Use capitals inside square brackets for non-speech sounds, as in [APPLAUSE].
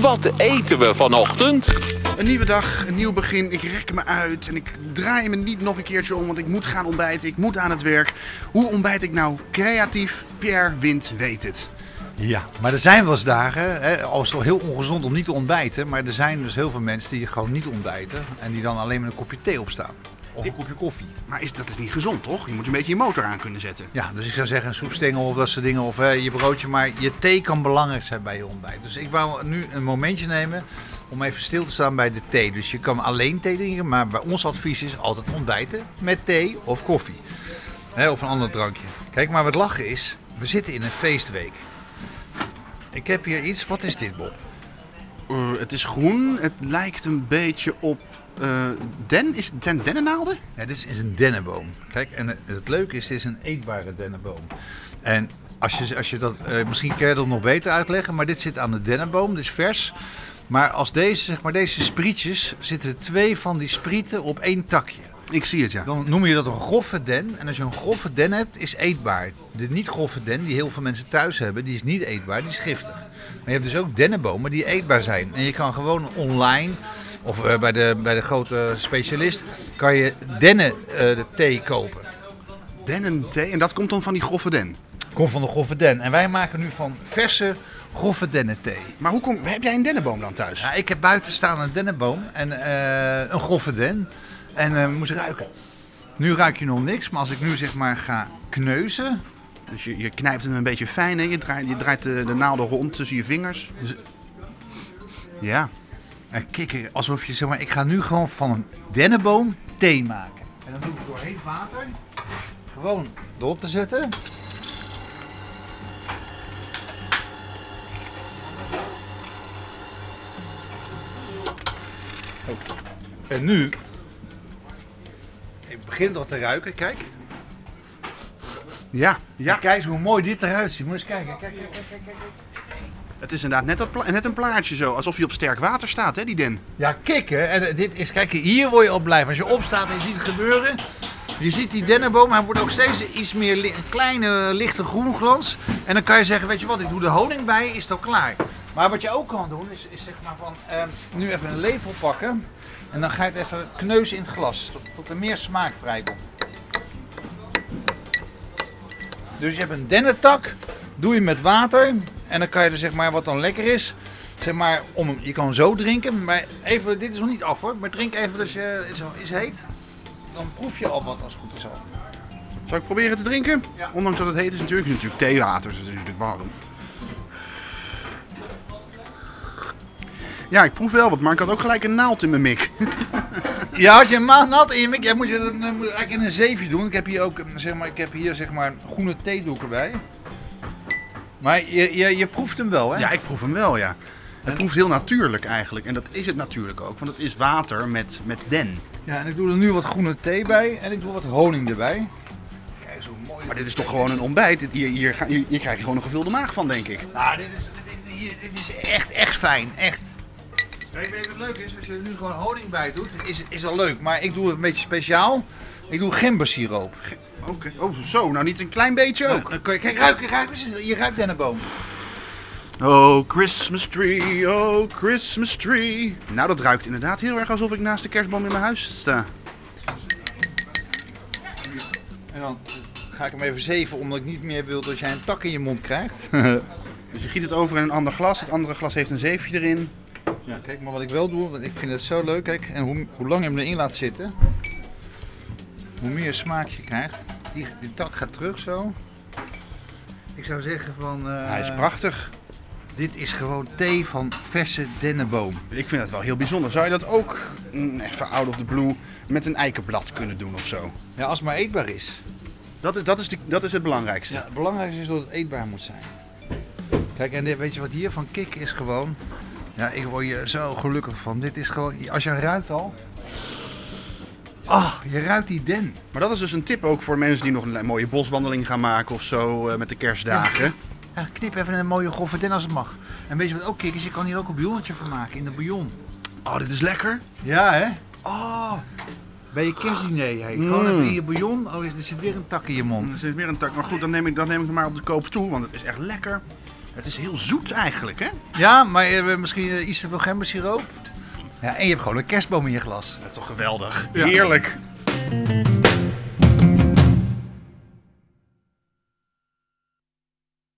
Wat eten we vanochtend? Een nieuwe dag, een nieuw begin. Ik rek me uit en ik draai me niet nog een keertje om, want ik moet gaan ontbijten. Ik moet aan het werk. Hoe ontbijt ik nou creatief? Pierre Wind weet het. Ja, maar er zijn wel eens dagen, hè, al is het wel heel ongezond om niet te ontbijten, maar er zijn dus heel veel mensen die gewoon niet ontbijten en die dan alleen met een kopje thee opstaan. Of een kopje koffie. Maar is, dat is niet gezond, toch? Je moet een beetje je motor aan kunnen zetten. Ja, dus ik zou zeggen een soepstengel of dat soort dingen, of hè, je broodje, maar je thee kan belangrijk zijn bij je ontbijt. Dus ik wou nu een momentje nemen om even stil te staan bij de thee. Dus je kan alleen thee drinken, maar bij ons advies is altijd ontbijten met thee of koffie. Hè, of een ander drankje. Kijk, maar wat lachen is, we zitten in een feestweek. Ik heb hier iets, wat is dit Bob? Eh, het is groen, het lijkt een beetje op eh, den. Is het zijn dennennaalden? Ja, dit is een dennenboom. Kijk, en het, het leuke is, dit is een eetbare dennenboom. En als je, als je dat, eh, misschien kan je dat nog beter uitleggen, maar dit zit aan de dennenboom, dit is vers. Maar als deze, zeg maar, deze sprietjes, zitten er twee van die sprieten op één takje. Ik zie het, ja. Dan noem je dat een grove den. En als je een grove den hebt, is eetbaar. De niet grove den, die heel veel mensen thuis hebben, die is niet eetbaar, die is giftig. Maar je hebt dus ook dennenbomen die eetbaar zijn. En je kan gewoon online, of eh, bij, de, bij de grote specialist, kan je dennen eh, de thee kopen. Dennenthee, en dat komt dan van die grove den. Komt van de grove den. En wij maken nu van verse grove dennenthee. Maar hoe kom, heb jij een dennenboom dan thuis? Ja, ik heb buiten staan een dennenboom en eh, een grove den. En eh moest ruiken. Nu ruik je nog niks, maar als ik nu zeg maar ga kneuzen, Dus je, je knijpt hem een beetje fijn, hè? Je draait, je draait de, de naalden rond tussen je vingers. Dus- Ja. En kikker, alsof je zeg maar, ik ga nu gewoon van een dennenboom thee maken. En dan doe ik door heet water gewoon erop te zetten. En nu, ik begin al te ruiken, kijk. Ja, ja. En Kijk eens hoe mooi dit eruit ziet. Moet eens kijken, kijk, kijk, kijk, kijk. kijk. Het is inderdaad net, dat net een plaatje zo. Alsof je op sterk water staat, hè, die den. Ja, kikken. En eh, dit is, kijk, hier word je op blijven. Als je opstaat en je ziet het gebeuren. Je ziet die dennenboom, hij wordt ook steeds iets meer een kleine lichte groenglans. En dan kan je zeggen, weet je wat, ik doe de honing bij, is het al klaar. Maar wat je ook kan doen, is, is zeg maar van, ehm, nu even een lepel pakken. En dan ga je het even kneuzen in het glas, tot, tot er meer smaak vrijkomt. Dus je hebt een dennentak, doe je met water. En dan kan je er zeg maar, wat dan lekker is, zeg maar, om, je kan zo drinken. Maar even, dit is nog niet af hoor, maar drink even als je, is, is heet. Dan proef je al wat als het goed is al. Zal ik proberen te drinken? Ja. Ondanks dat het heet is natuurlijk, het is natuurlijk theewater, dus het is natuurlijk warm. Ja, ik proef wel wat, maar ik had ook gelijk een naald in mijn mik. [LAUGHS] Ja, als je een nat in je mik, hebt, moet je dat eigenlijk in een zeefje doen. Ik heb hier ook, zeg maar, ik heb hier zeg maar groene theedoeken bij. Maar je, je, je proeft hem wel, hè? Ja, ik proef hem wel, ja. Het En- proeft heel natuurlijk eigenlijk. En dat is het natuurlijk ook, want het is water met, met den. Ja, en ik doe er nu wat groene thee bij en ik doe wat honing erbij. Kijk hoe mooi. Maar dit is toch gewoon een ontbijt? Hier, hier, hier, hier krijg je gewoon een gevulde maag van, denk ik. Nou, dit is, dit, dit is echt, echt fijn, echt. Kijk, weet wat leuk is? Als je er nu gewoon honing bij doet, is, is al leuk. Maar ik doe het een beetje speciaal. Ik doe gembersiroop. Oké, oh zo, nou niet een klein beetje ook. Je- Kijk, ruik, ruik, je ruikt dennenboom. Oh, Christmas tree, oh, Christmas tree. Nou, dat ruikt inderdaad heel erg alsof ik naast de kerstboom in mijn huis sta. En dan ga ik hem even zeven, omdat ik niet meer wil dat jij een tak in je mond krijgt. [LAUGHS] Dus je giet het over in een ander glas. Het andere glas heeft een zeefje erin. Ja, kijk, maar wat ik wel doe, want ik vind het zo leuk, kijk, en hoe, hoe lang je hem erin laat zitten, hoe meer smaak je krijgt. Die, die tak gaat terug zo. Ik zou zeggen van, eh, Hij is prachtig. dit is gewoon thee van verse dennenboom. Ik vind het wel heel bijzonder. Zou je dat ook, mm, even out of the blue, met een eikenblad kunnen doen of zo? Ja, als het maar eetbaar is. Dat is, dat is, de, dat is het belangrijkste. Ja, het belangrijkste is dat het eetbaar moet zijn. Kijk, en dit, weet je wat hier van kick is gewoon? Ja, ik word hier zo gelukkig van. Dit is gewoon, als je ruikt al. Ah, je ruikt die den. Maar dat is dus een tip ook voor mensen die nog een mooie boswandeling gaan maken of zo eh, met de kerstdagen. Ja, knip even een mooie grove den als het mag. En weet je wat ook kick is? Je kan hier ook een bouillonnetje van maken in de bouillon. Oh, dit is lekker. Ja, hè? Oh, bij je kerstdiner. Hey. Gewoon Mm. even in je bouillon. Oh, er zit weer een tak in je Er mond. zit weer een tak. Maar goed, dan neem ik, dan neem ik hem maar op de koop toe, want het is echt lekker. Het is heel zoet eigenlijk, hè? Ja, maar eh, misschien eh, iets te veel gembersiroop. Ja, en je hebt gewoon een kerstboom in je glas. Dat is toch geweldig. Heerlijk.